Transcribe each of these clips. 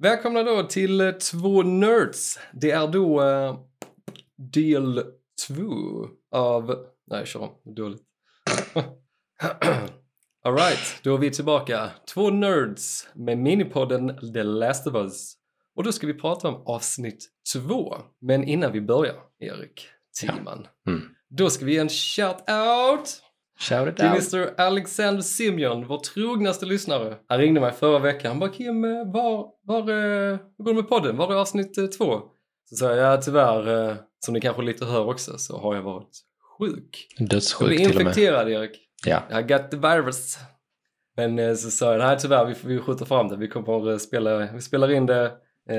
Välkomna då till eh, Två Nerds. Det är då eh, del två av... Nej, jag kör om. Dåligt. Alright, då är vi tillbaka. Två Nerds med minipodden The Last of Us. Och då ska vi prata om avsnitt två. Men innan vi börjar, Erik Timan, Mm. då ska vi ge en shout-out Shout it till out. Mr Alexander Simeon, vår trognaste lyssnare. Han ringde mig förra veckan. Han bara Kim, eh, var, var, eh, hur går det med podden? Var det avsnitt eh, två? Så sa jag, ja tyvärr, som ni kanske lite hör också, så har jag varit sjuk. Jag Dödssjuk till och med. infekterad Erik. Ja. I got the virus. Men så sa jag, nej tyvärr, vi, vi skjuter fram det. Vi kommer att spela, vi spelar in det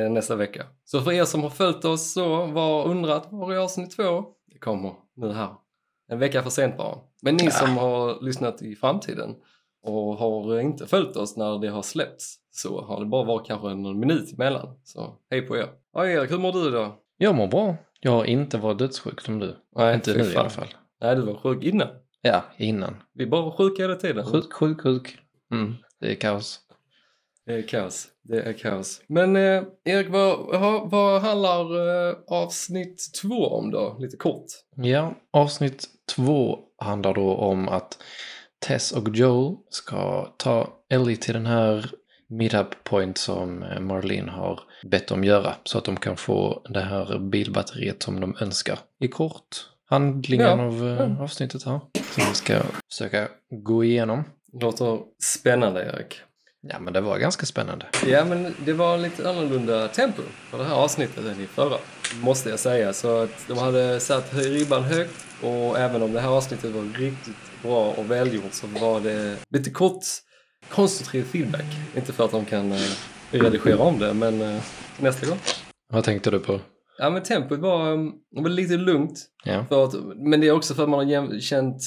nästa vecka. Så för er som har följt oss så var undrat, var är avsnitt två? Det kommer nu här. En vecka för sent bara. Men ni Ja. som har lyssnat i framtiden och har inte följt oss när det har släppts så har det bara varit kanske någon minut emellan. Så hej på er. Ja Erik, hur mår du då? Jag mår bra. Jag har inte varit dödssjuk som du. Nej, inte nu i fan. alla fall. Nej, du var sjuk innan. Ja, innan. Vi är bara sjuka hela tiden. Sjuk, sjuk, sjuk. Mm, det är kaos. Det är kaos. Det är kaos. Men eh, Erik, vad, vad, handlar eh, avsnitt två om då? Lite kort. Ja, avsnitt två handlar då om att Tess och Joel ska ta Ellie till den här meetup point som eh, Marlene har bett dem göra så att de kan få det här bilbatteriet som de önskar. I kort handlingen Ja, av eh, avsnittet här som vi ska försöka gå igenom. Låter spännande Erik. Ja, men det var ganska spännande. Ja, men det var lite annorlunda tempo på det här avsnittet än i förra. Måste jag säga. Så att de hade satt ribban högt och även om det här avsnittet var riktigt bra och välgjort så var det lite kort konstruktiv feedback. Inte för att de kan eh, redigera om det, men eh, nästa gång. Vad tänkte du på? Ja, men tempot var, um, var lite lugnt. Ja. Att, men det är också för att man har känt,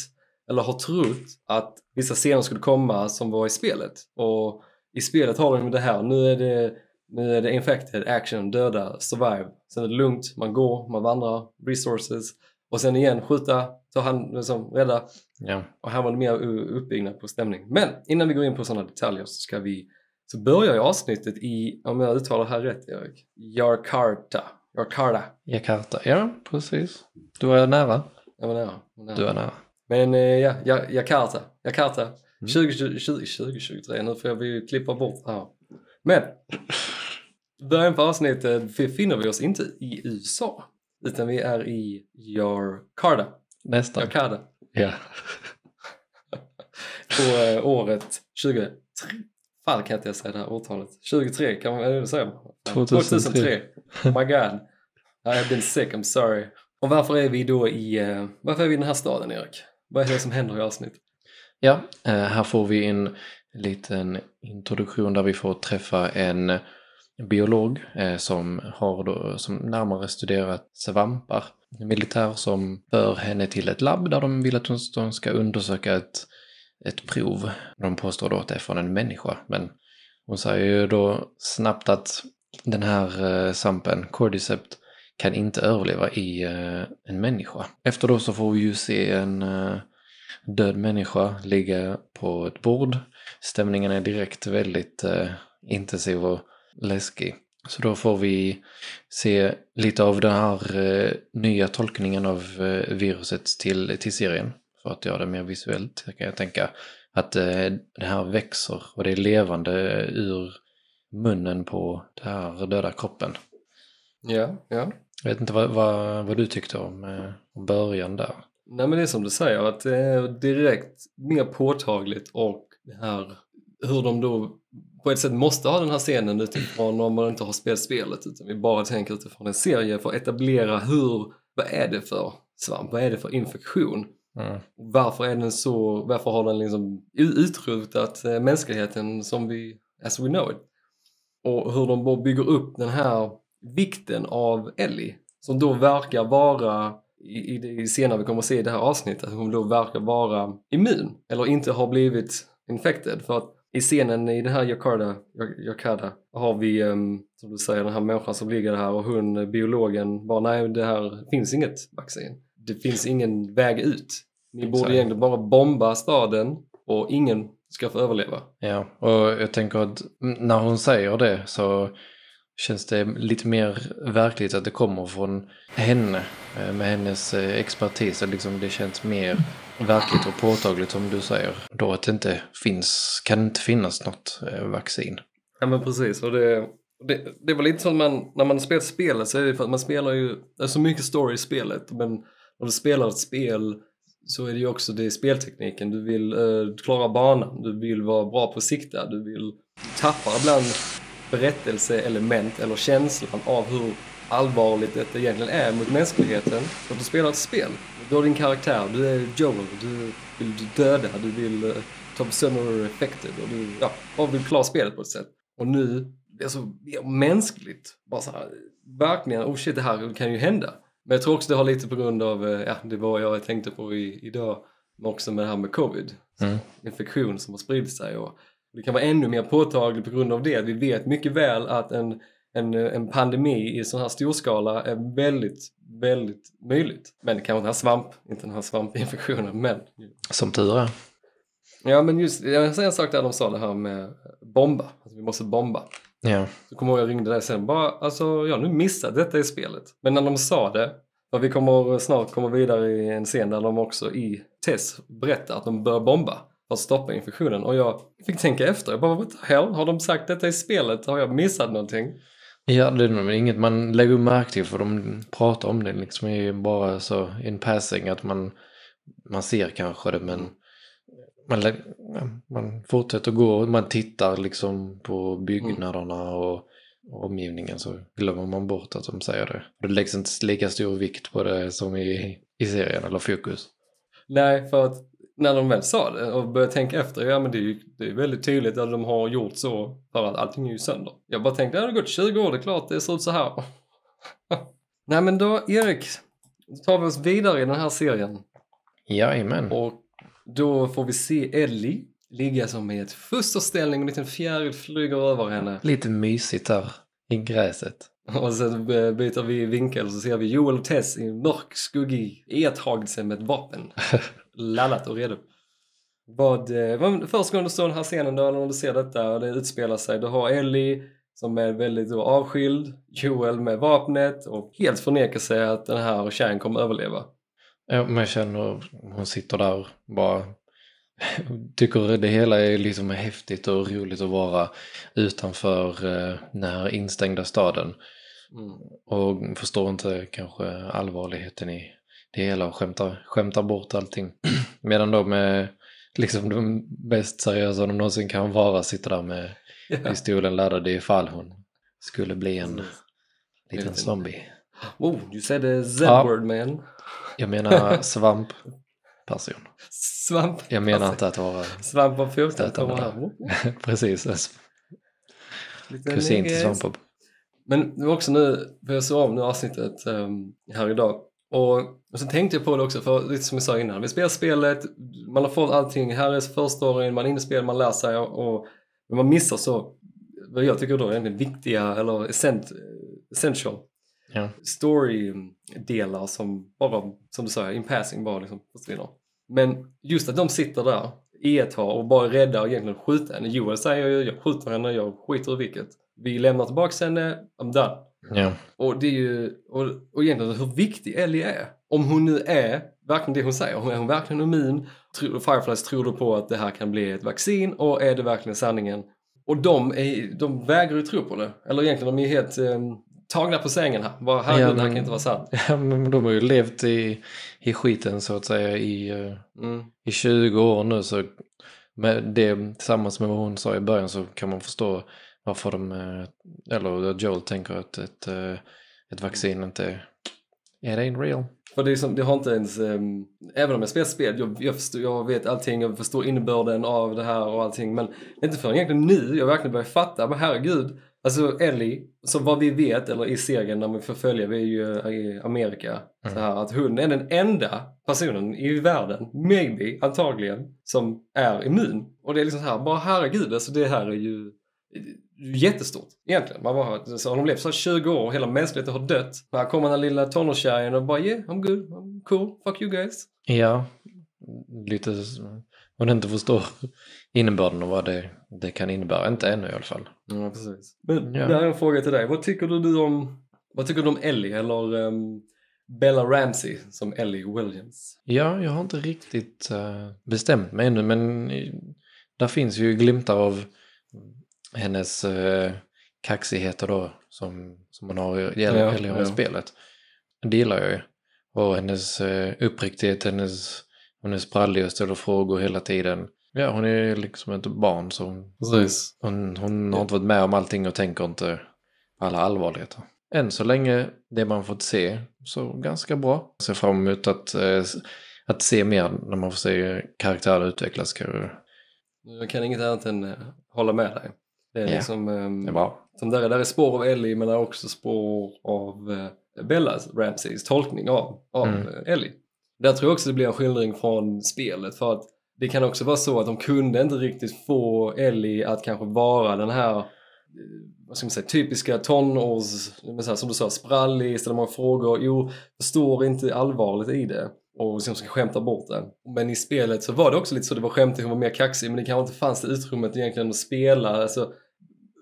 eller har trott, att vissa scener skulle komma som var i spelet. Och i spelet har de det här, nu är det, nu är det infected, action, döda, survive. Sen är det lugnt, man går, man vandrar, resources. Och sen igen skjuta, ta hand, liksom, rädda. Ja. Och här var det mer uppbyggnad på stämning. Men innan vi går in på sådana detaljer så ska vi så börjar ju avsnittet i, om jag uttalar det här rätt Erik, Jakarta. Jakarta. Jakarta. Ja, precis. Du var nära. Jag var nära. var nära. Du var nära. Men eh, ja, ja, Jakarta. Jakarta. Mm. 20, 20, 2023, nu får vi klippa bort det här. Men, början på avsnittet befinner vi oss inte i USA. Utan vi är i Jakarta. Nästan. Jakarta. Ja. På eh, året 23. Fan kan inte jag säga det här årtalet. 23 kan man äh, säga. 2003. Oh my god. I have been sick, I'm sorry. Och varför är vi då i, eh, varför är vi i den här staden Erik? Vad är det som händer i avsnittet? Ja, eh, här får vi en liten introduktion där vi får träffa en biolog eh, som har då, som närmare studerat svampar. En militär som för henne till ett labb där de vill att hon ska undersöka ett, ett prov. De påstår då att det är från en människa, men hon säger ju då snabbt att den här eh, svampen, cordycept, kan inte överleva i eh, en människa. Efter då så får vi ju se en eh, död människa ligga på ett bord. Stämningen är direkt väldigt eh, intensiv och läskig. Så då får vi se lite av den här eh, nya tolkningen av eh, viruset till, till serien. För att göra det mer visuellt kan jag tänka att eh, det här växer och det är levande ur munnen på den här döda kroppen. Ja, ja. Jag vet inte vad, vad, vad du tyckte om, eh, om början där. Nej men det är som du säger att det är direkt mer påtagligt och det här hur de då på ett sätt måste ha den här scenen utifrån om man inte har spelat spelet utan vi bara tänker utifrån en serie för att etablera hur, vad är det för svamp, vad är det för infektion? Mm. Varför är den så, varför har den liksom utrotat eh, mänskligheten som vi, as we know it? Och hur de bygger upp den här vikten av Ellie som då verkar vara i, i det senare vi kommer att se i det här avsnittet, att hon då verkar vara immun eller inte har blivit infected för att i scenen i den här Jakarta, Jak- Jakarta har vi, ehm, som du säger, den här människan som ligger här och hon, eh, biologen, bara nej det här finns inget vaccin. Det finns ingen väg ut. Ni borde egentligen bara bomba staden och ingen ska få överleva. Ja, och jag tänker att när hon säger det så känns det lite mer verkligt att det kommer från henne eh, med hennes eh, expertis. Liksom det känns mer verkligt och påtagligt som du säger. Då att det inte finns, kan inte finnas något eh, vaccin. Ja men precis. Och det, det, det var lite så att man, när man spelar spelet så är det för att man spelar ju, det är så mycket story i spelet. Men när du spelar ett spel så är det ju också det speltekniken. Du vill eh, klara banan, du vill vara bra på att sikta, du vill tappa ibland berättelseelement eller känslan av hur allvarligt detta egentligen är mot mänskligheten. Att du spelar ett spel. Du har din karaktär, du är Joel, du vill döda, du vill uh, ta sönder effekter och du ja, bara vill klara spelet på ett sätt. Och nu, det är så mänskligt. Bara så här, verkligen, oh shit det här kan ju hända. Men jag tror också det har lite på grund av, uh, ja det var jag tänkte på i, idag, men också med det här med covid. Mm. Infektion som har spridit sig och det kan vara ännu mer påtagligt på grund av det. Vi vet mycket väl att en, en, en pandemi i sån här storskala är väldigt, väldigt möjligt. Men det kan vara den här svamp, inte den här svampinfektionen, men... Som tur är. Ja men just, jag säger en sak där de sa det här med bomba, alltså vi måste bomba. Ja. Så kommer jag ringde dig sen bara, alltså jag har nu missat detta i spelet. Men när de sa det, för vi kommer snart komma vidare i en scen där de också i Tess berättar att de bör bomba för att stoppa infektionen. Och jag fick tänka efter. Jag bara, what the hell? Har de sagt detta i spelet? Har jag missat någonting? Ja, det är nog inget man lägger märke till för de pratar om det liksom är bara så in passing att man, man ser kanske det men man, man fortsätter gå och man tittar liksom på byggnaderna och, och omgivningen så glömmer man bort att de säger det. Det läggs inte lika stor vikt på det som i, i serien eller fokus. Nej, för att när de väl sa det och började tänka efter, ja men det är ju det är väldigt tydligt att de har gjort så för att allting är ju sönder. Jag bara tänkte, ja det har gått 20 år, det är klart det ser ut så här. Nej men då Erik, då tar vi oss vidare i den här serien. Jajamän. Och då får vi se Ellie ligga som i ett fosterställning och en liten fjäril flyger över henne. Lite mysigt där i gräset. Och sen byter vi vinkel och så ser vi Joel och Tess i en mörk, skuggig iakttagelse med ett vapen. Laddat och redo. Vad, eh, vad först när du står den här scenen då, när du ser detta och det utspelar sig, du har Ellie som är väldigt då avskild, Joel med vapnet och helt förnekar sig att den här tjejen kommer överleva. Ja, men jag känner, hon sitter där bara tycker det hela är liksom häftigt och roligt att vara utanför eh, den här instängda staden. Mm. Och förstår inte kanske allvarligheten i det hela och skämtar, skämtar bort allting. Medan de är liksom de mest seriösa de någonsin kan vara sitter där med Ja. pistolen laddad ifall hon skulle bli en Mm. liten zombie. Oh, you said Ja. Z-word man. Jag menar svampperson. Svamp. Jag menar inte att vara Svamp av foten kommer här. Precis kusin till. Svampbob. Men också nu, för jag såg om nu avsnittet um, här idag. Och, och så tänkte jag på det också, för lite som jag sa innan. Vi spelar spelet, man har fått allting. Här är förstoryn, man är inne i spelet, man lär sig. Och, men man missar så, vad jag tycker då är egentligen viktiga, eller essent, essential Ja. story-delar som bara, som du säger, in passing bara liksom försvinner. Men just att de sitter där i ett har och bara är rädda och egentligen skjuta henne. Joel säger ju, jag skjuter henne, jag skiter i vilket. Vi lämnar tillbaka henne, I'm done. Ja. Och det är ju, och, och egentligen hur viktig Ellie är. Om hon nu är verkligen det hon säger, är hon verkligen immun? Fireflies tror du på att det här kan bli ett vaccin och är det verkligen sanningen? Och de, är, de vägrar ju tro på det. Eller egentligen, de är helt um, tagna på sängen här. Bara, herregud, Ja, det här men- kan inte vara sant. ja, men de har ju levt i, i skiten så att säga i, eh, Mm. i 20 år nu så med det tillsammans med vad hon sa i början så kan man förstå varför de, eh, eller Joel tänker att ett, eh, ett vaccin inte är det ain't real. För det, är som, det har inte ens, ehm, även om jag spelar spel, jag, jag, förstår, jag vet allting, jag förstår innebörden av det här och allting. Men inte förrän egentligen nu jag verkligen börjar fatta, men herregud. Alltså Ellie, så vad vi vet, eller i serien när vi får följa, vi är ju i Amerika, så här, att hon är den enda personen i världen, maybe, antagligen, som är immun. Och det är liksom så här, bara herregud, alltså det här är ju jättestort egentligen. Man bara, så har de levt så här 20 år och hela mänskligheten har dött. Här kommer den här lilla tonårstjejen och bara yeah, I'm good, I'm cool, fuck you guys. Ja, lite hon inte förstår innebörden och vad det, det kan innebära. Inte ännu i alla fall. Ja, precis. Men Ja. det här är en fråga till dig. Vad tycker du om, vad tycker du om Ellie eller ehm, Bella Ramsey som Ellie Williams? Ja, jag har inte riktigt eh, bestämt mig ännu men där finns ju glimtar av hennes uh, kaxigheter då som, som hon har i, Ja, eller i ja. spelet. Det gillar jag ju. Och hennes uh, uppriktighet, hennes, hon är sprallig och ställer frågor hela tiden. Ja, hon är liksom ett barn så hon, Precis. hon, hon har inte varit med om allting och tänker inte på alla allvarligheter. Än så länge, det man fått se, så ganska bra. Jag ser fram emot att, eh, att se mer när man får se karaktärer utvecklas. Jag kan inget annat än eh, hålla med dig. Det är Ja. liksom, ehm, Det som där, är- där är spår av Ellie men där är också spår av eh, Bella Ramseys tolkning av, av Mm. eh, Ellie. Där tror jag också det blir en skildring från spelet för att det kan också vara så att de kunde inte riktigt få Ellie att kanske vara den här eh, vad ska man säga, typiska tonårs, som du sa, sprallig, ställer många frågor, jo, förstår inte allvaret i det och liksom ska skämta bort det. Men i spelet så var det också lite så, det var skämtigt, hon var mer kaxig, men det kanske inte fanns det utrymmet egentligen att spela, alltså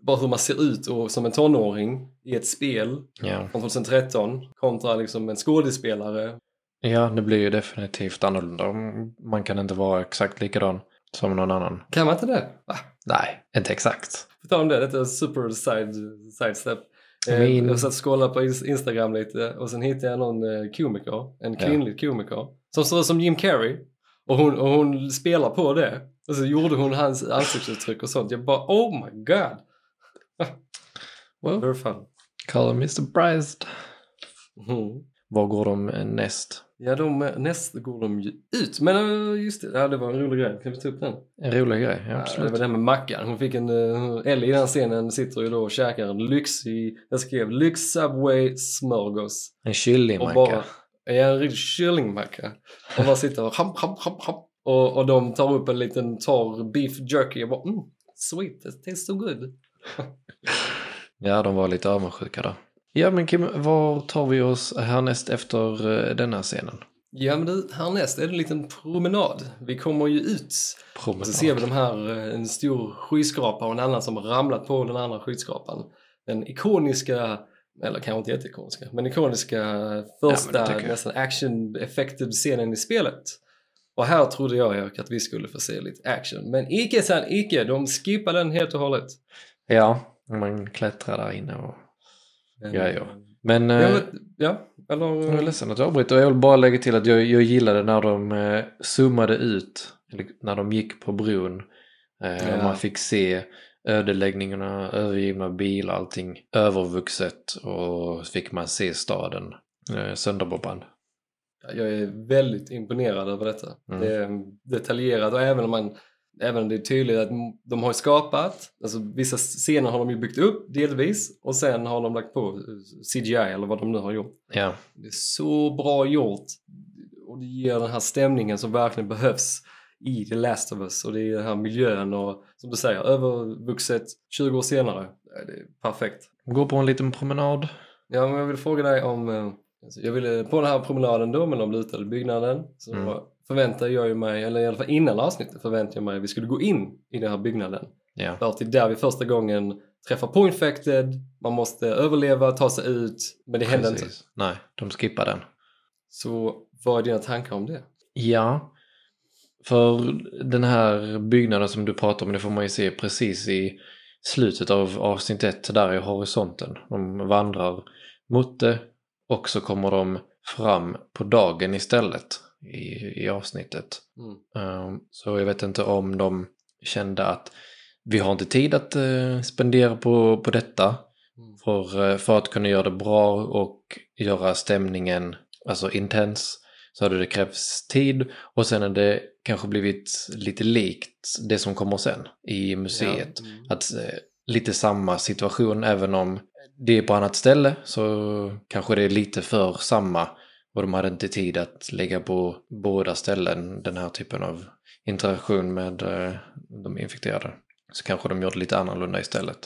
bara hur man ser ut och, som en tonåring i ett spel Ja. från 2013 kontra liksom en skådespelare. ja, det blir ju definitivt annorlunda. Man kan inte vara exakt likadan som någon annan. Kan man inte det? Va? Nej, inte exakt. På tal om det, detta är super side, sidestep. Eh, Min- Jag satt och scrollade på Ins- Instagram lite och sen hittade jag någon eh, komiker, en Ja. kvinnlig komiker, som ser ut som Jim Carrey. Och hon, och hon spelar på det. Och så gjorde hon hans ansiktsuttryck och sånt. Jag bara oh my god. Well, Very fun. call me surprised. Mm. Var går de eh, näst? Ja, de, eh, näst går de ju ut. Men eh, just det, ja, det var en rolig grej. Kan vi ta upp den? En rolig grej, ja, Ja, det absolut. var här med mackan. Hon fick en, uh, Ellie i den scenen sitter ju då och käkar en lyxig, jag skrev lyx Subway smörgås. En kyllingmacka. bara, ja en riktig kyllingmacka. Och bara sitter och ham, ham, ham, ham. Och, och de tar upp en liten torr beef jerky och bara mm, sweet, it tastes so good. Ja, de var lite avundsjuka där. Ja, men Kim, var tar vi oss härnäst efter eh, denna scenen? Ja men du, härnäst är det en liten promenad. Vi kommer ju ut Promenad. så ser vi de här, eh, en stor skyskrapa och en annan som har ramlat på den andra skyskrapan. Den ikoniska, eller kanske inte jätteikoniska, men ikoniska första tycker jag. nästan action-effektiv scenen i spelet. Och här trodde jag Erik att vi skulle få se lite action. Men icke san icke, de skippar den helt och hållet. Ja, man klättrar där inne och... Ja, ja. Men... Ja, eh, men, ja eller... Jag är ledsen att jag avbryter jag vill bara lägga till att jag, jag gillade när de eh, zoomade ut, när de gick på bron. Eh, Ja. Man fick se ödeläggningarna, övergivna bilar, allting övervuxet och så fick man se staden eh, sönderbombad. Jag är väldigt imponerad över detta. Mm. Det är detaljerat och även om man Även om det är tydligt att de har skapat, alltså vissa scener har de ju byggt upp delvis och sen har de lagt på CGI eller vad de nu har gjort. Ja, Det är så bra gjort och det ger den här stämningen som verkligen behövs i The Last of Us och det är den här miljön och som du säger övervuxet 20 år senare. Det är perfekt. gå på en liten promenad. Ja, men jag vill fråga dig om... eh, Alltså jag ville, på den här promenaden då med de lutade byggnaden så Mm. Förväntade jag ju mig, eller i alla fall innan avsnittet förväntade jag mig att vi skulle gå in i den här byggnaden. Ja, För att det är där vi första gången träffar på infected, man måste överleva, ta sig ut, men det hände inte. precis. Nej, de skippar den. Så vad är dina tankar om det? Ja, för den här byggnaden som du pratar om, det får man ju se precis i slutet av avsnitt ett, där i horisonten. De vandrar mot det och så kommer de fram på dagen istället i, i avsnittet. Mm. Ehm, Så jag vet inte om de kände att vi har inte tid att eh, spendera på, på detta Mm. för, eh, för att kunna göra det bra och göra stämningen alltså intens så hade det krävts tid och sen har det kanske blivit lite likt det som kommer sen i museet. Ja. Mm. Att eh, lite samma situation även om det är på annat ställe så kanske det är lite för samma och de hade inte tid att lägga på båda ställen den här typen av interaktion med eh, de infekterade. Så kanske de gjorde lite annorlunda istället.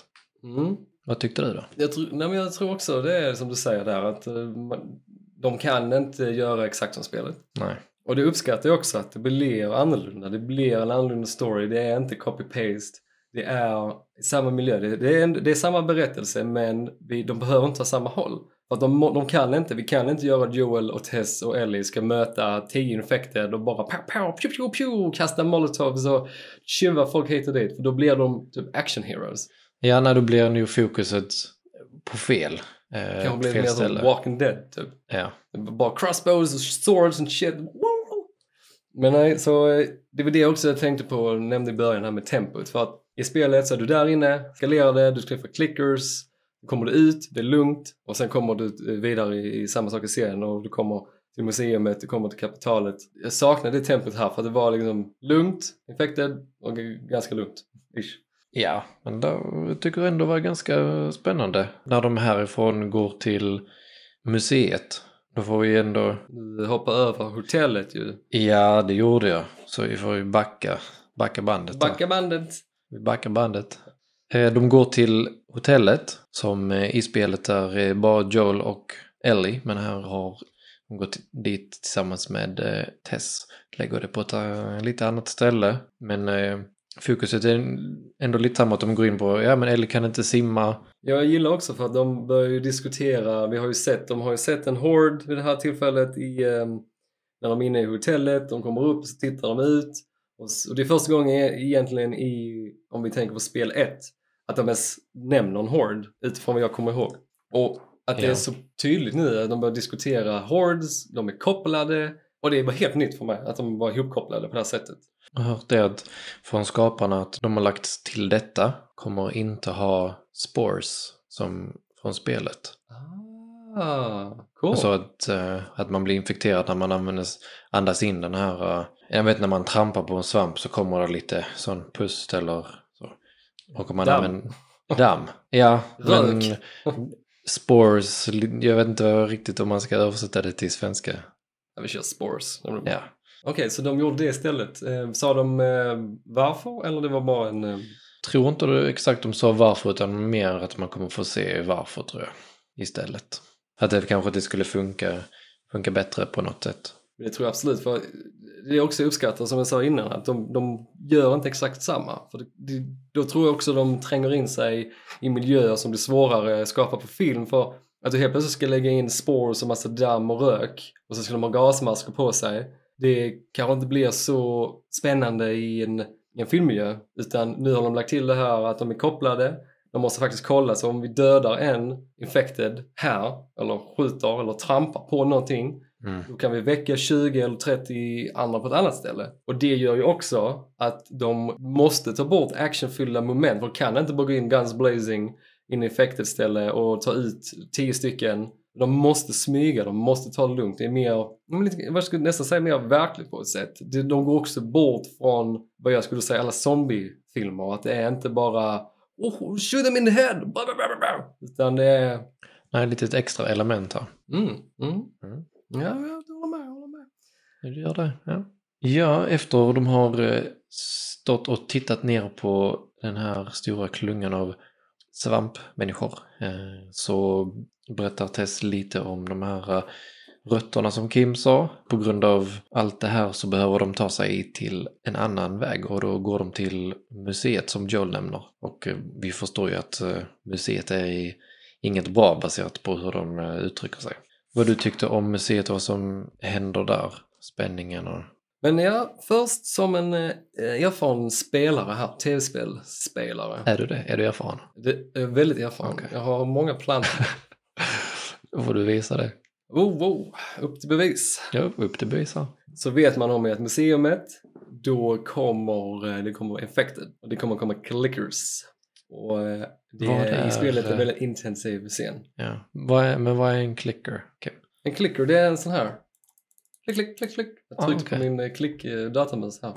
Mm. Vad tyckte du då? Jag, tror, nej, men jag tror också det är som du säger där att eh, man, de kan inte göra exakt som spelet. Nej. Och det uppskattar jag också att det blir annorlunda. Det blir en annorlunda story. Det är inte copy-paste. Det är samma miljö. Det, är, det är samma berättelse men vi, de behöver inte ha samma håll. För att de, de kan inte, vi kan inte göra Joel och Tess och Ellie ska möta 10 infected och bara pow, pow, pew, pew, pew, kasta molotovs och tjuva folk hit och dit. För då blir de typ action heroes. Ja, när då blir nu fokuset på fel. Eh, Kanske blir fel mer som. Walking Dead typ. Ja. Bara crossbows och swords and shit. Woo! Men nej, så eh, det var det också jag tänkte på och nämnde i början här med tempot. För att i spelet så är du där inne, skalerar det, du träffar clickers, då kommer du ut, det är lugnt och sen kommer du eh, vidare i, i samma sak i serien och du kommer till museumet, du kommer till kapitalet. Jag saknade det tempot här för att det var liksom lugnt, infected och ganska lugnt. Ish. Ja, men då, jag tycker ändå var ganska spännande. När de härifrån går till museet. Då får vi ändå... Du hoppar över hotellet ju. Ja, det gjorde jag. Så vi får ju backa, backa bandet. Backa bandet. Vi backar bandet. Eh, de går till hotellet som eh, i spelet är eh, bara Joel och Ellie. Men här har de gått dit tillsammans med Tess. Lägger det på ett lite annat ställe. Men fokuset är ändå lite samma att de går in på, ja men Ellie kan inte simma. Jag gillar också för att de börjar ju diskutera, vi har ju sett, de har ju sett en hord vid det här tillfället i, ehm, när de är inne i hotellet, de kommer upp och så tittar de ut. Och, det är första gången egentligen i, om vi tänker på spel 1, att de ens nämner en hord utifrån vad jag kommer ihåg. Och att det Ja. är så tydligt nu att de börjar diskutera hordes, de är kopplade och det är bara helt nytt för mig att de var ihopkopplade på det här sättet. Jag har hört det att från skaparna att de har lagt till detta kommer inte ha spores som från spelet. Ah, cool. Alltså att, eh, att man blir infekterad när man använder, andas in den här, eh, jag vet när man trampar på en svamp så kommer det lite sån pust eller. Och om man Damm. använder damm. Ja, men Rök. spores, jag vet inte riktigt om man ska översätta det till svenska. Ja, vi kör spores. Ja. Okej, så de gjorde det istället. Eh, sa de eh, varför eller det var bara en... Eh, Tror inte du exakt de sa varför utan mer att man kommer få se varför tror jag. Istället. Att det kanske inte skulle funka, funka bättre på något sätt det tror jag absolut. För det är också uppskattat som jag sa innan att de, de gör inte exakt samma. För det, det, då tror jag också de tränger in sig i miljöer som blir svårare att skapa på film. För att du helt plötsligt ska lägga in spores och massa damm och rök och så ska de ha gasmasker på sig. Det kanske inte blir så spännande i en, i en filmmiljö. Utan nu har de lagt till det här att de är kopplade. De måste faktiskt kolla, så om vi dödar en infected här, eller skjuter eller trampar på någonting, Mm. då kan vi väcka 20 eller 30 andra på ett annat ställe. Och det gör ju också att de måste ta bort actionfyllda moment. De kan inte bara gå in guns blazing in i infected ställe och ta ut 10 stycken. De måste smyga, de måste ta det lugnt. Det är mer, vad skulle jag nästan säga, mer verkligt på ett sätt. De går också bort från vad jag skulle säga alla zombiefilmer. Att det är inte bara oh, shoot them in the head! Blah, blah, blah, blah. Utan det är Nej, lite ett extra element här. mm, mm. Mm. Ja, jag håller med, jag håller med. Du gör det, ja. Ja, efter de har eh, stått och tittat ner på den här stora klungan av svampmänniskor eh, så berättar Tess lite om de här eh, rötterna som Kim sa. På grund av allt det här så behöver de ta sig till en annan väg och då går de till museet som Joel nämner. Och vi förstår ju att museet är inget bra baserat på hur de uttrycker sig. Vad du tyckte om museet och vad som händer där? Spänningen och... Men ja, först som en eh, erfaren spelare här, tv-spelspelare. Är du det? Är du erfaren? Det är väldigt erfaren. Okej. Jag har många plantor. Då får du visa det. Oh, wow, upp till bevis. Ja, upp till bevis här. Så vet man om i att museumet, då kommer eh, det kommer och det kommer komma clickers. Och eh, det är, är- i spelet en väldigt intensiv scen. Ja. Vad är, men vad är en clicker? Kim? En clicker, det är en sån här. Klick, klick, klick, klick. Jag Ah, tryckte okej. på min eh, klick eh, datamus här.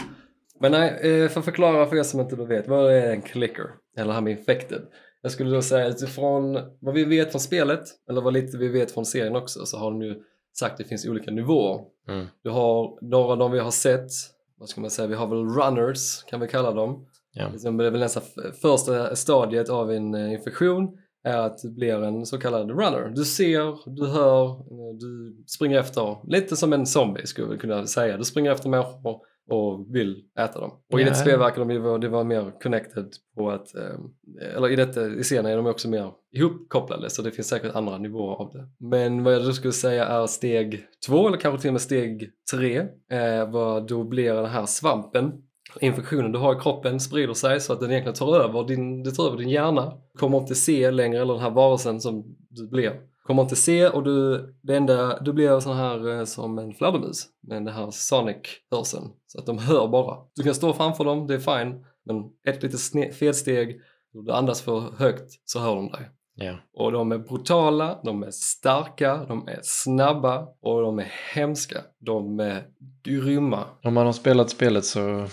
Men nej, för att förklara för er som inte vet, vad är en clicker? Eller här med infected. Jag skulle då säga utifrån vad vi vet från spelet, eller vad lite vi vet från serien också, så har de ju sagt att det finns olika nivåer. Mm. Du har några av dem vi har sett, vad ska man säga, vi har väl runners kan vi kalla dem. Ja. Liksom, Det är väl nästan första stadiet av en eh, infektion. är att du blir en så kallad runner. Du ser, du hör, eh, du springer efter. Lite som en zombie skulle vi kunna säga. Du springer efter människor och vill äta dem. Och i Ja. detta spel verkar de vara, det var mer connected på att, eh, eller i, detta, i serien är de också mer ihopkopplade så det finns säkert andra nivåer av det. Men vad jag då skulle säga är steg två eller kanske till och med steg tre, eh, vad då blir den här svampen infektionen du har i kroppen sprider sig så att den egentligen tar över din, det tar över din hjärna. Du kommer inte se längre, eller den här varelsen som du blev. Kommer inte se och du, det enda, du blir sån här eh, som en fladdermus med den här sonic-hörseln. Så att de hör bara. Du kan stå framför dem, det är fine. Men ett litet felsteg, du andas för högt så hör de dig. Ja. Och de är brutala, de är starka, de är snabba och de är hemska. De är grymma. Om man har spelat spelet så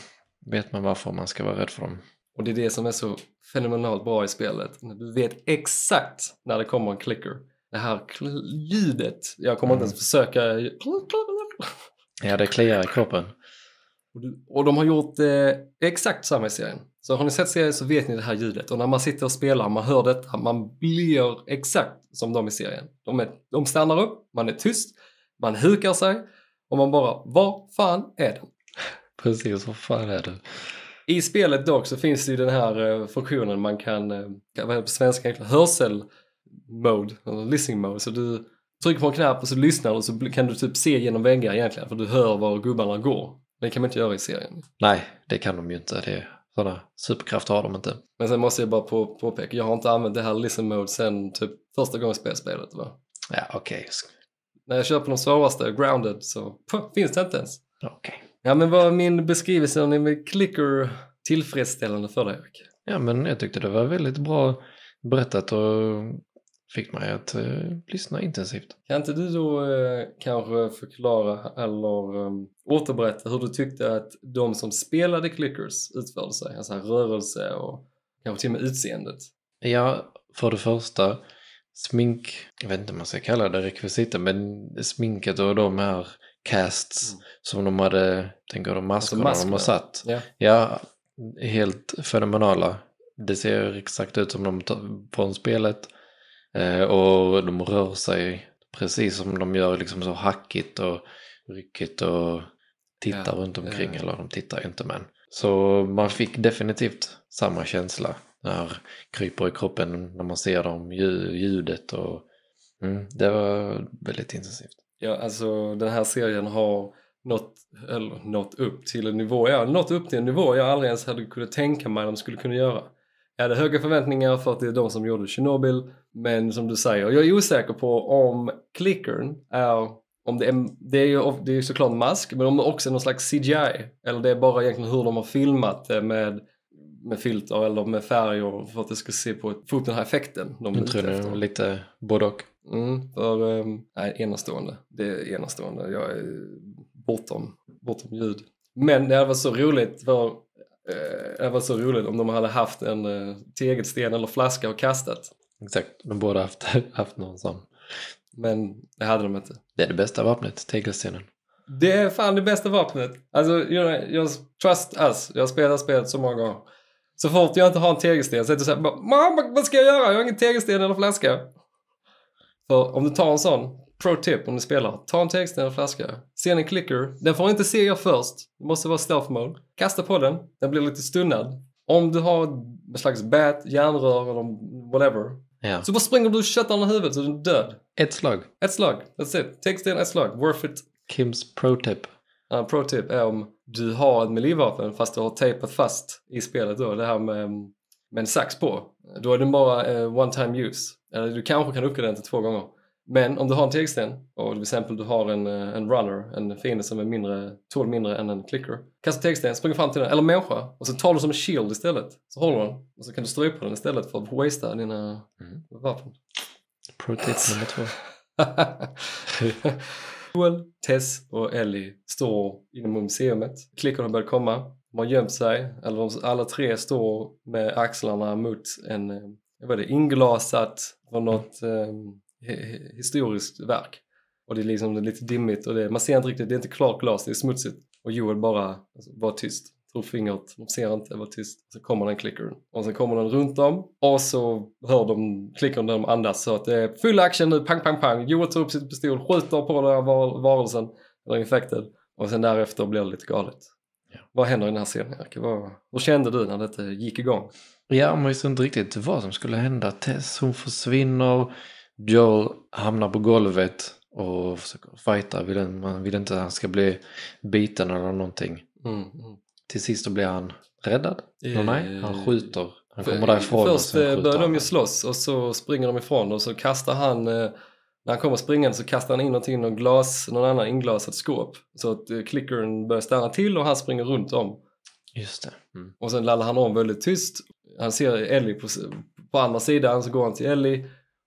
vet man varför man ska vara rädd för dem. Och det är det som är så fenomenalt bra i spelet. Du vet exakt när det kommer en clicker. Det här ljudet. Jag kommer inte Mm. ens försöka. Ja, det kliar i kroppen. Och, du, och de har gjort eh, exakt samma i serien. Så har ni sett serien så vet ni det här ljudet. Och när man sitter och spelar, man hör detta, man blir exakt som de i serien. De, är, de stannar upp, man är tyst, man hukar sig och man bara, var fan är den? Precis, vad fan är det? I spelet dock så finns det ju den här eh, funktionen man kan, eh, vad är det på svenska hörsel mode, eller listening mode. Så du trycker på en knapp och så lyssnar du och så kan du typ se genom väggar egentligen för du hör var gubbarna går. Det kan man inte göra i serien. Nej, det kan de ju inte. Det är, sådana superkrafter har de inte. Men sen måste jag bara på, påpeka, jag har inte använt det här listen mode sen typ första gången jag spelade spelet. Va? Ja, okej. När jag på de svåraste, grounded, så puh, finns det inte ens. Okej. Ja men var min beskrivelse med clicker tillfredsställande för dig Erik? Ja, men jag tyckte det var väldigt bra berättat och fick mig att eh, lyssna intensivt. Kan inte du då eh, kanske förklara eller um, återberätta hur du tyckte att de som spelade clickers utförde sig? Alltså rörelse och kanske till och med utseendet. Ja, för det första, smink, jag vet inte om man ska kalla det rekvisita, men sminket och de här casts Mm. som de hade, tänker de maskerna Alltså de har maskerna. satt. Ja. Ja, helt fenomenala. Det ser exakt ut som de tar från spelet. Eh, och de rör sig precis som de gör liksom så hackigt och ryckigt och tittar Ja, runt omkring. ja. Eller de tittar inte men. Så man fick definitivt samma känsla. När kryper i kroppen när man ser dem, lju- ljudet och mm, det var väldigt intensivt. Ja, alltså den här serien har nått, eller nått upp till en nivå, ja, nått upp till en nivå jag aldrig ens hade kunnat tänka mig de skulle kunna göra. Jag hade höga förväntningar för att det är de som gjorde Chernobyl, men som du säger, jag är osäker på om klickern är, om det är, det är ju det är ju såklart mask, men om det också är någon slags CGI, eller det är bara egentligen hur de har filmat det med, med filter eller med färger för att det ska se på, få upp den här effekten de är Jag ute tror det efter. var lite både och. Mm, för, um, nej, enastående. Det är enastående. Jag är bortom, bortom ljud. Men det hade varit så roligt för eh, det varit så roligt om de hade haft en uh, tegelsten eller flaska och kastat. Exakt, de borde haft, haft någon sån. Men det hade de inte. Det är det bästa vapnet, tegelstenen. Det är fan det bästa vapnet. Alltså, jag, jag, trust us. Jag har spelat spelet så många gånger. Så fort jag inte har en tegelsten så är det såhär, mamma vad ska jag göra? Jag har ingen tegelsten eller flaska. För om du tar en sån, pro tip om du spelar, ta en tegelsten eller flaska. Ser ni clicker, den får inte se er först. Det måste vara stealth mode. Kasta på den, den blir lite stunnad. Om du har en slags bat, järnrör eller whatever. Ja, Så bara springer du och köttar den i huvudet så är den död. ett slag. Ett slag, that's it. Tegelsten, ett slag, worth it. Kims pro-tip. En pro tip är om du har ett melee-vapen fast du har tejpat fast i spelet då, det här med, med en sax på. Då är den bara eh, one time use. Eller du kanske kan uppgradera den till två gånger. Men om du har en tegelsten och till exempel du har en, eh, en runner, en fiende som är mindre, tål mindre än en clicker. Kasta tegelsten, springer fram till den, eller människa, och så tar du som en shield istället. Så håller du den och så kan du strypa den istället för att wastea dina Mm. vapen. Pro-tip nummer två. Joel, Tess och Ellie står inom museet. Klickorna börjar komma. De har gömt sig. Eller de, alla tre står med axlarna mot en, vad är det, inglasat från något eh, historiskt verk. Och det är liksom lite dimmigt och det, man ser inte riktigt, det är inte klart glas, det är smutsigt. Och Joel bara, alltså, bara tyst tog fingret, de ser inte, det var tyst. Så kommer den klickern och sen kommer den runt dem och så hör de klickern när de andas så att det är full action nu, pang pang pang. Joel tar upp sitt pistol, skjuter på den här var- varelsen, eller infekten och sen därefter blir det lite galet. Ja. Vad händer i den här scenen Erik? Vad, hur kände du när detta gick igång? Ja, man visste inte riktigt vad som skulle hända. Tess, hon försvinner. Joel hamnar på golvet och försöker fighta. Vill, man vill inte att han ska bli biten eller någonting. Mm, mm. Till sist då blir han räddad. Nå, nej, han Eh, skjuter. Han kommer För- därifrån Först eh, börjar de ju slåss och så springer de ifrån och så kastar han, eh, när han kommer springande så kastar han in någonting i någon glas, någon annan inglasat skåp. Så att eh, klickern börjar stanna till och han springer runt om. Just det. Mm. Och sen laddar han om väldigt tyst. Han ser Ellie på, på andra sidan så går han till Ellie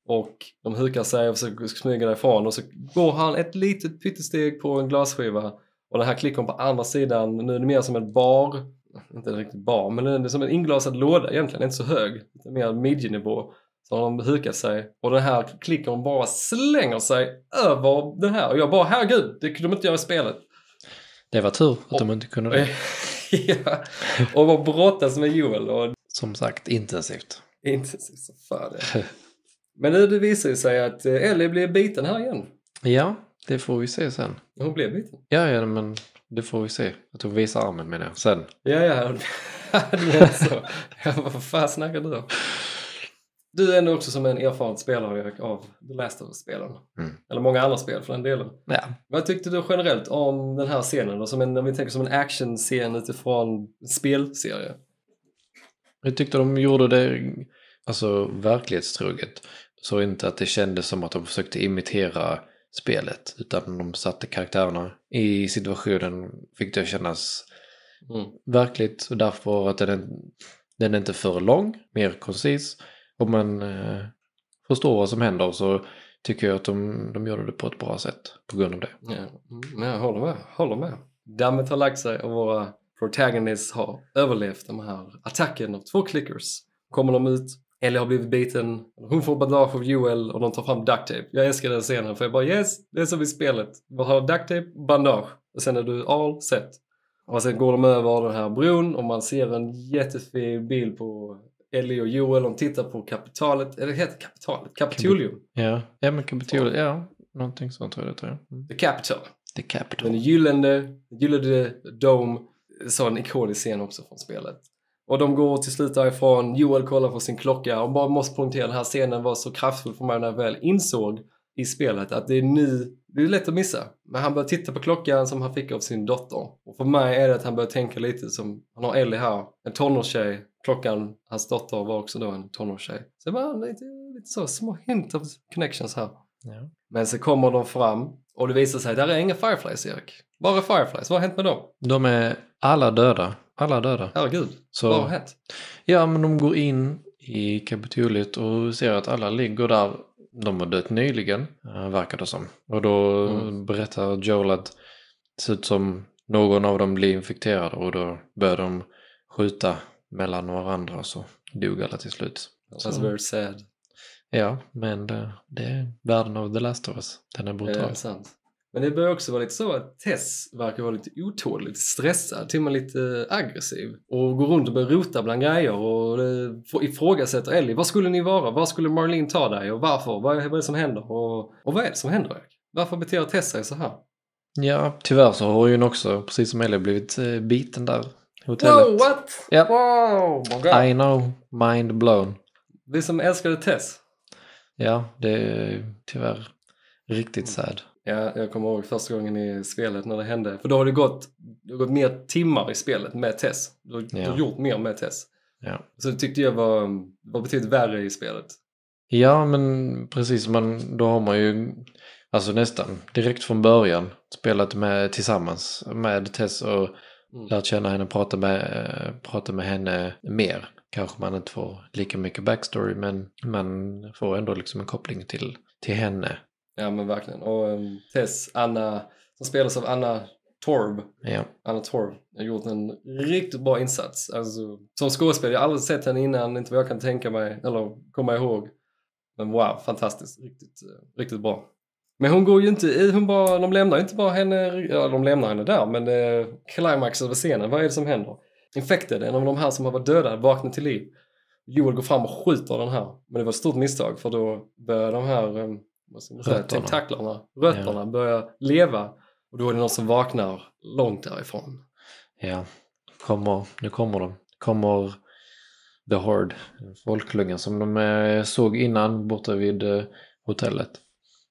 och de hukar sig och försöker smyga därifrån och så går han ett litet pyttesteg på en glasskiva och den här klickern på andra sidan, nu är det mer som en bar, inte en riktig bar, men det är som en inglasad låda egentligen, inte så hög, lite mer midjenivå. Så har de hukat sig och den här klickern bara slänger sig över den här och jag bara herregud, det kunde de inte göra i spelet. Det var tur att de inte kunde det. ja. Och bara brottas med Joel och Som sagt, intensivt. intensivt som fan. Men nu det visar sig att eh, Ellie blir biten här igen. Ja, det får vi se sen. Hon blev biten. Ja, ja, men det får vi se. Att hon visar armen med det sen. Ja, ja. det var så. Ja, vad fan snackar du om? Du är ändå också som en erfaren spelare Erik, av The Last of Us-spelen. Mm. Eller många andra spel för den delen. Ja, Vad tyckte du generellt om den här scenen? Då? Som en, om vi tänker som en actionscen utifrån spelserie. Jag tyckte de gjorde det alltså, verklighetstroget. Så inte att det kändes som att de försökte imitera spelet. Utan de satte karaktärerna i situationen. Fick det kännas Mm. verkligt. Och därför att den, den är inte för lång, mer koncis. Om man eh, förstår vad som händer så tycker jag att de, de gjorde det på ett bra sätt på grund av det. Ja, mm, jag håller med. Håller med. Dammet har lagt sig och våra protagonists har överlevt den här attacken av två clickers. Kommer de ut, Ellie har blivit biten, hon får bandage av Joel och de tar fram duct tape. Jag älskar den scenen för jag bara yes, det är som i spelet. Vi har duct tape, bandage och sen är du all set. Och sen går de över den här bron och man ser en jättefin bild på Ellie och Joel. De tittar på kapitalet, eller heter kapitalet? Kapitolium. Ja, ja men Capitol, ja, någonting sånt tror jag det tror jag. Mm. The Capital. The Capital. Den gyllene, gyllene Dome, så en ikonisk scen också från spelet. Och de går till slut därifrån, Joel kollar på sin klocka och bara måste poängtera den här scenen var så kraftfull för mig när jag väl insåg i spelet att det är nu, det är lätt att missa. Men han börjar titta på klockan som han fick av sin dotter. Och för mig är det att han börjar tänka lite som, han har Ellie här, en tonårstjej, klockan, hans dotter var också då en tonårstjej. Så det var lite, lite så små hint of connections här. Ja. Men så kommer de fram och det visar sig där är inga Fireflies Erik. Bara Fireflies, vad har hänt med dem? De är alla döda. Alla döda. Herregud, Så, vad har hänt? ja, men de går in i Kapitoliet och ser att alla ligger där. De har dött nyligen, äh, verkar det som. Och då Mm. berättar Joel att det ser ut som någon av dem blir infekterad och då börjar de skjuta mellan varandra och så dog alla till slut. That's Så, very sad. ja, men det, det är världen av The Last of Us. Den är Det brutal. är sant. Men det börjar också vara lite så att Tess verkar vara lite otålig, lite stressad, till och med lite aggressiv. Och går runt och börjar rota bland grejer och eh, ifrågasätter Ellie. Vad skulle ni vara? Var skulle Marlene ta dig? Och varför? Vad är, det som händer? Och, och vad är det som händer Erik? Varför beter Tess sig så här? Ja, tyvärr så har ju också, precis som Ellie, blivit eh, biten där hotellet. Wow, what? Ja. Wow, my God. I know, mind blown. Vi som älskade Tess. Ja, det är tyvärr riktigt sad. Ja, jag kommer ihåg första gången i spelet när det hände. För då har det gått, det har gått mer timmar i spelet med Tess. Du har, du har Ja. gjort mer med Tess. Ja. Så det tyckte jag var, var betydligt värre i spelet. ja, men precis, man, då har man ju alltså nästan direkt från början spelat med tillsammans med Tess och Mm. lärt känna henne, prata med, prata med henne mer. Kanske man inte får lika mycket backstory men man får ändå liksom en koppling till, till henne. Ja men verkligen. Och um, Tess, Anna, som spelas av Anna Torb. Ja, Anna Torb har gjort en riktigt bra insats. Alltså, som skådespelare, jag har aldrig sett henne innan, inte vad jag kan tänka mig eller komma ihåg. Men wow, fantastiskt. Riktigt, eh, riktigt bra. Men hon går ju inte i, hon bara, de lämnar ju inte bara henne, ja de lämnar henne där, men eh, climax över scenen, vad är det som händer? infected, en av de här som har varit döda, vaknar till liv. Joel går fram och skjuter den här. Men det var ett stort misstag för då börjar de här eh, vad ska man säga, Rötterna. tentaklarna, rötterna, börja leva. Och då är det någon som vaknar långt därifrån. Ja, kommer, nu kommer de. Kommer The Horde, folklungan som de eh, såg innan borta vid eh, hotellet.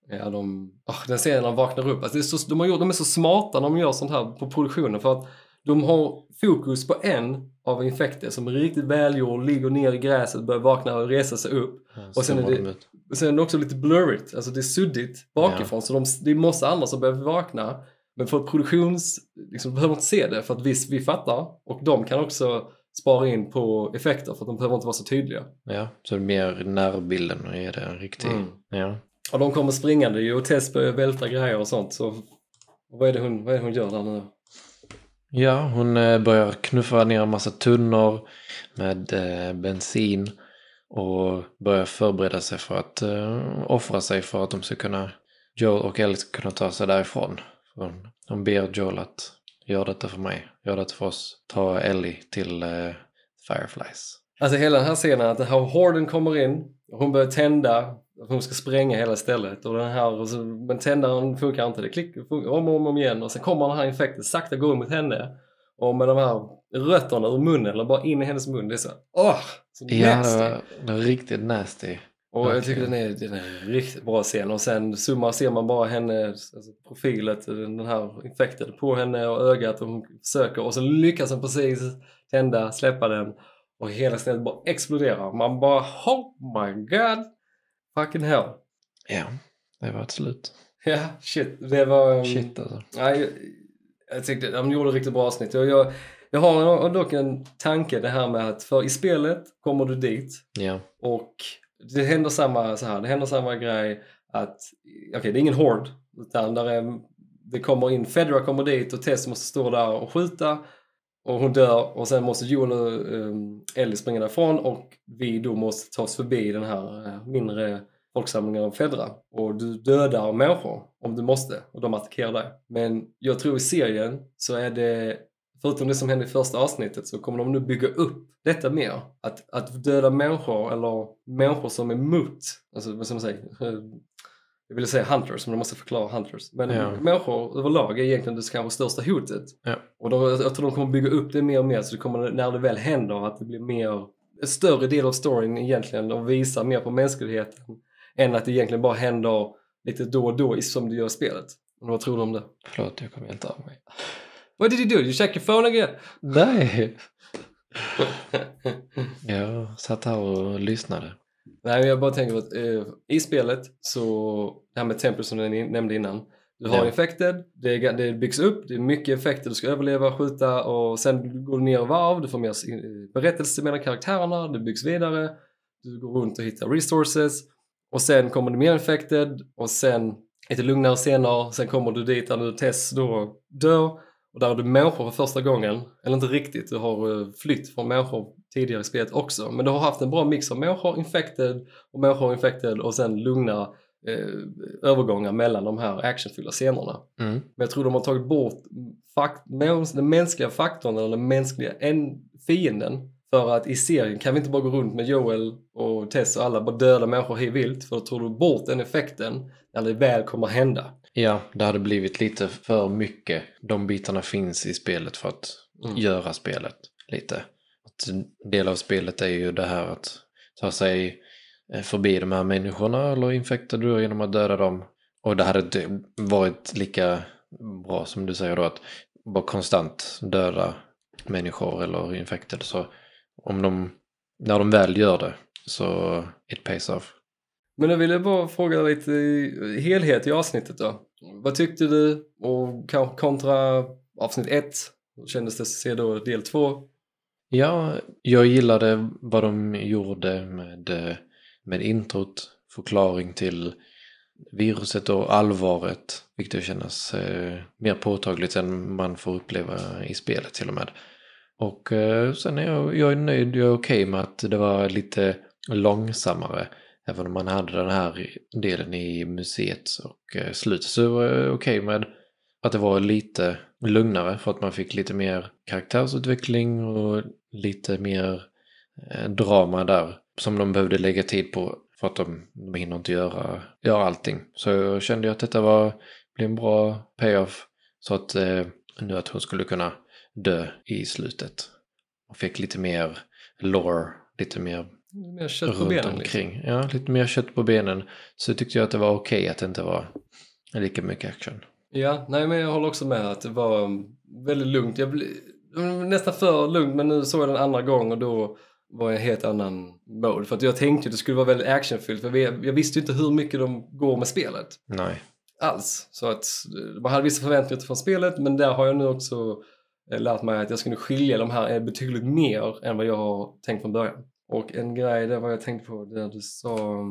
Ja, de, oh, den serien när de vaknar upp. Alltså så, de, har gjort, de är så smarta när de gör sånt här på produktionen för att de har fokus på en av infekter som är riktigt välgjord, ligger ner i gräset, börjar vakna och resa sig upp. Och sen är det-. Och sen är det också lite blurrigt, alltså det är suddigt bakifrån så de, det är massa andra som behöver vakna. Men för produktions, liksom, behöver inte se det för att vi, vi fattar och de kan också spara in på effekter för att de behöver inte vara så tydliga. Ja, så det är mer närbilden och är det en riktig... Mm. Ja. Och de kommer springande ju och Tess börjar välta grejer och sånt så vad är det hon, vad är det hon gör där nu? Ja, hon eh, börjar knuffa ner en massa tunnor med eh, bensin och börjar förbereda sig för att eh, offra sig för att de ska kunna, Joel och Ellie ska kunna ta sig därifrån. Hon, hon ber Joel att gör detta för mig, gör detta för oss, ta Ellie till eh, Fireflies. Alltså hela den här scenen att den här horden kommer in och hon börjar tända hon ska spränga hela stället och den här, och så, men tändaren funkar inte. Det klickar funkar om och om, igen och sen kommer den här infekten sakta gå mot henne och med de här rötterna ur munnen eller bara in i hennes mun. Det är så, åh! Så Ja, nasty. det var, det var riktigt nasty. Och jag tycker den är, den är riktigt bra scen och sen zoomar ser man bara henne, alltså profilet, den här infekten på henne och ögat och hon försöker och så lyckas hon precis tända, släppa den och hela stället bara exploderar. Man bara oh my god! Fucking hell! Ja, det var ett slut. Ja, shit. Det var... um, Shit alltså. Nej, jag, jag tyckte de gjorde riktigt bra avsnitt. Och jag, jag har dock en tanke det här med att för i spelet kommer du dit Ja, och det händer samma så här, det händer samma grej att, okej det är ingen hord utan där är, det kommer in, Fedra kommer dit och Tess måste stå där och skjuta och hon dör och sen måste Joel och um, Ellie springa därifrån och vi då måste ta oss förbi den här eh, mindre folksamlingen av Fedra och du dödar människor om du måste och de attackerar dig. Men jag tror i serien så är det förutom det som hände i första avsnittet så kommer de nu bygga upp detta mer. Att, att döda människor eller människor som är mot, alltså vad ska man säga, eh, jag ville säga hunters men de måste förklara hunters. Men Ja. människor överlag är egentligen det kanske största hotet. Ja. Och då, jag tror de kommer bygga upp det mer och mer så det kommer, när det väl händer att det blir mer, en större del av storyn egentligen och visar mer på mänskligheten än att det egentligen bara händer lite då och då som det gör i spelet. Och vad tror du om det? förlåt jag kom helt av mig. What did you do? You check your phone again? Nej! Jag satt här och lyssnade. Nej, jag bara tänker att eh, i spelet så, det här med tempel som jag nämnde innan. Du har Ja. infected, det, är- det byggs upp, det är mycket effekter, du ska överleva, skjuta och sen går du ner i varv, du får mer eh, berättelse mellan karaktärerna, det byggs vidare, du går runt och hittar resources och sen kommer det mer infected och sen lite lugnare scener, sen kommer du dit där du Tess då dör och där är du människor för första gången, eller inte riktigt, du har eh, flytt från människor tidigare i spelet också, men du har haft en bra mix av människor infected och människor infected och sen lugna eh, övergångar mellan de här actionfyllda scenerna. Mm. Men jag tror de har tagit bort fakt- den mänskliga faktorn eller den mänskliga en fienden. För att i serien kan vi inte bara gå runt med Joel och Tess och alla bara döda människor hej vilt för då tar du bort den effekten när det väl kommer hända. Ja, det hade blivit lite för mycket. De bitarna finns i spelet för att Mm. göra spelet lite. Att del av spelet är ju det här att ta sig eh, förbi de här människorna eller infekta du genom att döda dem. Och det hade inte varit lika bra som du säger då att bara konstant döda människor eller infekterade Så om de, när de väl gör det så it pays off. Men då vill jag bara fråga lite i- helhet i avsnittet då. Vad tyckte du och kanske kontra avsnitt 1? Hur kändes det att se då del 2? Ja, jag gillade vad de gjorde med, eh, med introt, förklaring till viruset och allvaret, vilket kännas eh, mer påtagligt än man får uppleva i spelet till och med. Och eh, sen är jag, jag är nöjd, jag är okej med att det var lite långsammare. Även om man hade den här delen i museet och eh, slutet så var jag okej med att det var lite lugnare för att man fick lite mer karaktärsutveckling och lite mer eh, drama där som de behövde lägga tid på för att de, de hinner inte göra, göra allting. Så jag kände att detta var, blev en bra payoff så att eh, nu att hon skulle kunna dö i slutet. Och fick lite mer lore, lite mer Mer kött på runt benen. Liksom. omkring. Ja, lite mer kött på benen. Så tyckte jag att det var okej att det inte var lika mycket action. Ja, nej men jag håller också med att det var väldigt lugnt. Jag blev nästan för lugnt men nu såg jag den andra gång och då var jag en helt annan mode. För att jag tänkte att det skulle vara väldigt actionfyllt för jag, visste ju inte hur mycket de går med spelet. Nej. Alls. Så att eh, man hade vissa förväntningar från spelet men där har jag nu också eh, lärt mig att jag skulle skilja de här betydligt mer än vad jag har tänkt från början. Och en grej där vad jag tänkte på där du sa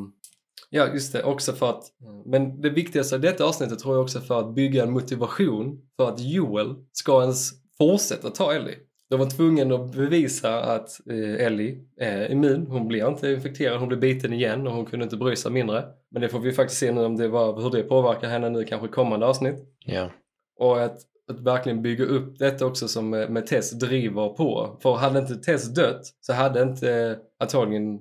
Ja just det, också för att men det viktigaste i detta avsnittet tror jag också för att bygga en motivation för att Joel ska ens fortsätta ta Ellie. De var tvungna att bevisa att eh, Ellie är immun. Hon blir inte infekterad, hon blir biten igen och hon kunde inte bry sig mindre. Men det får vi faktiskt se nu om det var, hur det påverkar henne nu kanske i kommande avsnitt. Ja. Och att, att verkligen bygga upp detta också som med, med Tess driver på. För hade inte Tess dött så hade inte eh, antagligen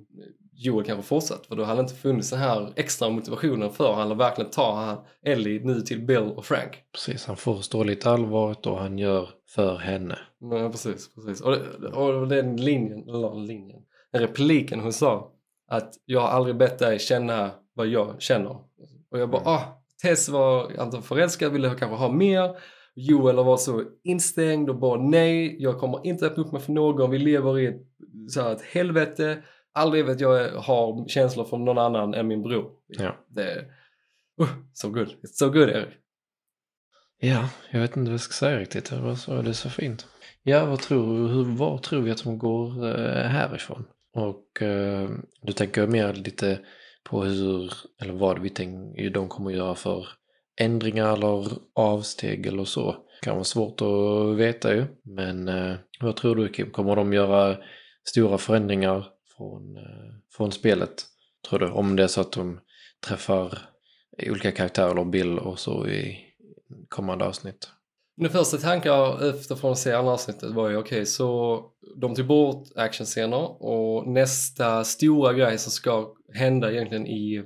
Joel kanske fortsatt. För då hade det inte funnits den här extra motivationen för han att verkligen ta Ellie nu till Bill och Frank. Precis, han förstår lite allvaret och han gör för henne. Ja, precis, precis. Och, det- och den linjen, eller linjen, den repliken hon sa att jag har aldrig bett dig känna vad jag känner. Och jag bara, Mm. ah, Tess var antagligen förälskad, ville kanske ha mer. Joel var så instängd och bara nej, jag kommer inte öppna upp mig för någon. Vi lever i ett, så här, ett helvete. Aldrig vet jag har känslor för någon annan än min bror. Ja. Det är uh, so good. It's so good Erik. Ja, jag vet inte vad jag ska säga riktigt. Det var så, det är så fint. Ja, vad tror, hur, var tror vi att de går eh, härifrån? Och eh, du tänker mer lite på hur, eller vad vi tänker de kommer att göra för ändringar eller avsteg eller så. kan vara svårt att veta ju. Men eh, vad tror du Kim? Kommer de göra stora förändringar från, eh, från spelet? Tror du? Om det är så att de träffar olika karaktärer eller Bill och så i kommande avsnitt. Mina första tankar efter från att se andra avsnittet var ju okej så de tog bort actionscener och nästa stora grej som ska hända egentligen i,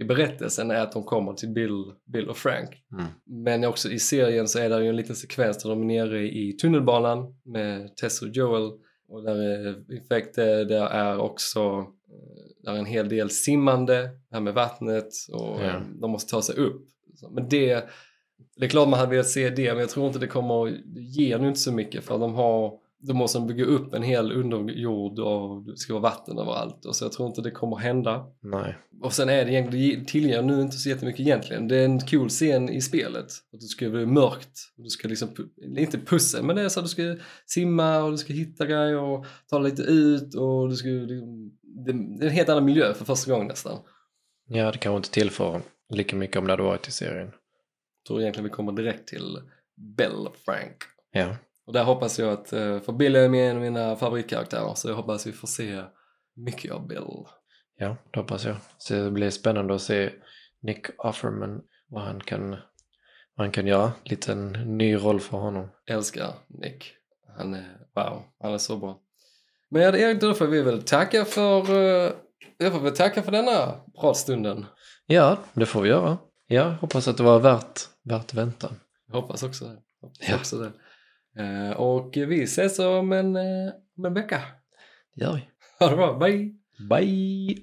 i berättelsen är att de kommer till Bill, Bill och Frank. Mm. Men också i serien så är det ju en liten sekvens där de är nere i tunnelbanan med Tess och Joel och där är infekt, där är också eh, där är en hel del simmande, här med vattnet och eh, de måste ta sig upp. Men det, det är klart man hade velat se det men jag tror inte det kommer, det ger nu inte så mycket för de har då måste de bygga upp en hel underjord och det ska vara vatten överallt och så jag tror inte det kommer hända. Nej. Och sen är det egentligen, det tillgör nu inte så jättemycket egentligen. Det är en cool scen i spelet. Att det ska bli mörkt. Du ska liksom, inte pussel, men det är så att du ska simma och du ska hitta grejer och ta lite ut och du ska, liksom- det det är en helt annan miljö för första gången nästan. Ja, det kanske inte tillför lika mycket om det hade varit i serien. Jag tror egentligen vi kommer direkt till Bell Frank. Ja. Och där hoppas jag att, eh, för Bill är en av mina favoritkaraktärer så jag hoppas vi får se mycket av Bill. Ja, det hoppas jag. Så det blir spännande att se Nick Offerman, vad han kan, vad han kan göra. Lite en ny roll för honom. älskar Nick. Han är, wow, han är så bra. Men ja, Erik, då får vi väl tacka för, uh, jag får väl tacka för denna pratstunden. Ja, det får vi göra. Ja, hoppas att det var värt, värt väntan. Jag hoppas också det. Hoppas Ja. också det. Eh, och vi ses om en, eh, om en vecka. Det gör vi. Ha det bra, bye! Bye!